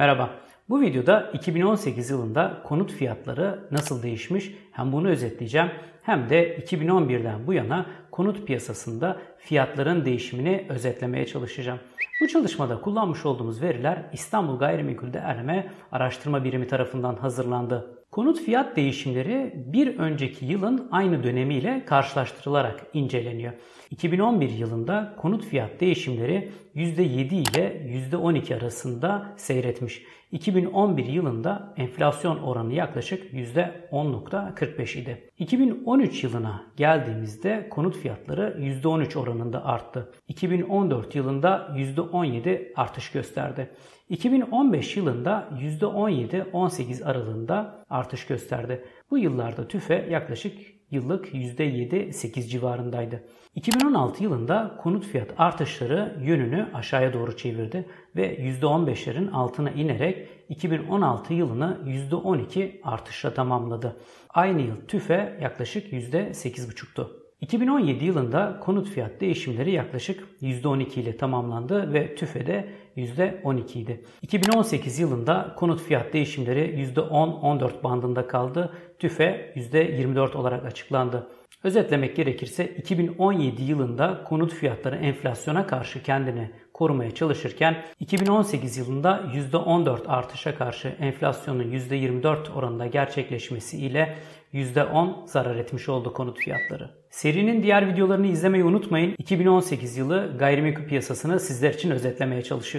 Merhaba. Bu videoda 2018 yılında konut fiyatları nasıl değişmiş hem bunu özetleyeceğim hem de 2011'den bu yana konut piyasasında fiyatların değişimini özetlemeye çalışacağım. Bu çalışmada kullanmış olduğumuz veriler İstanbul Gayrimenkul Değerleme Araştırma Birimi tarafından hazırlandı. Konut fiyat değişimleri bir önceki yılın aynı dönemiyle karşılaştırılarak inceleniyor. 2011 yılında konut fiyat değişimleri %7 ile %12 arasında seyretmiş. 2011 yılında enflasyon oranı yaklaşık %10.45 idi. 2013 yılına geldiğimizde konut fiyatları %13 oranında arttı. 2014 yılında %17 artış gösterdi. 2015 yılında %17-18 aralığında artış gösterdi. Bu yıllarda tüfe yaklaşık yıllık %7-8 civarındaydı. 2016 yılında konut fiyat artışları yönünü aşağıya doğru çevirdi ve %15'lerin altına inerek 2016 yılını %12 artışla tamamladı. Aynı yıl tüfe yaklaşık %8,5'tu. 2017 yılında konut fiyat değişimleri yaklaşık %12 ile tamamlandı ve tüfe de %12 idi. 2018 yılında konut fiyat değişimleri %10-14 bandında kaldı. TÜFE %24 olarak açıklandı. Özetlemek gerekirse 2017 yılında konut fiyatları enflasyona karşı kendini korumaya çalışırken 2018 yılında %14 artışa karşı enflasyonun %24 oranında gerçekleşmesi ile %10 zarar etmiş oldu konut fiyatları. Serinin diğer videolarını izlemeyi unutmayın. 2018 yılı gayrimenkul piyasasını sizler için özetlemeye çalışıyorum.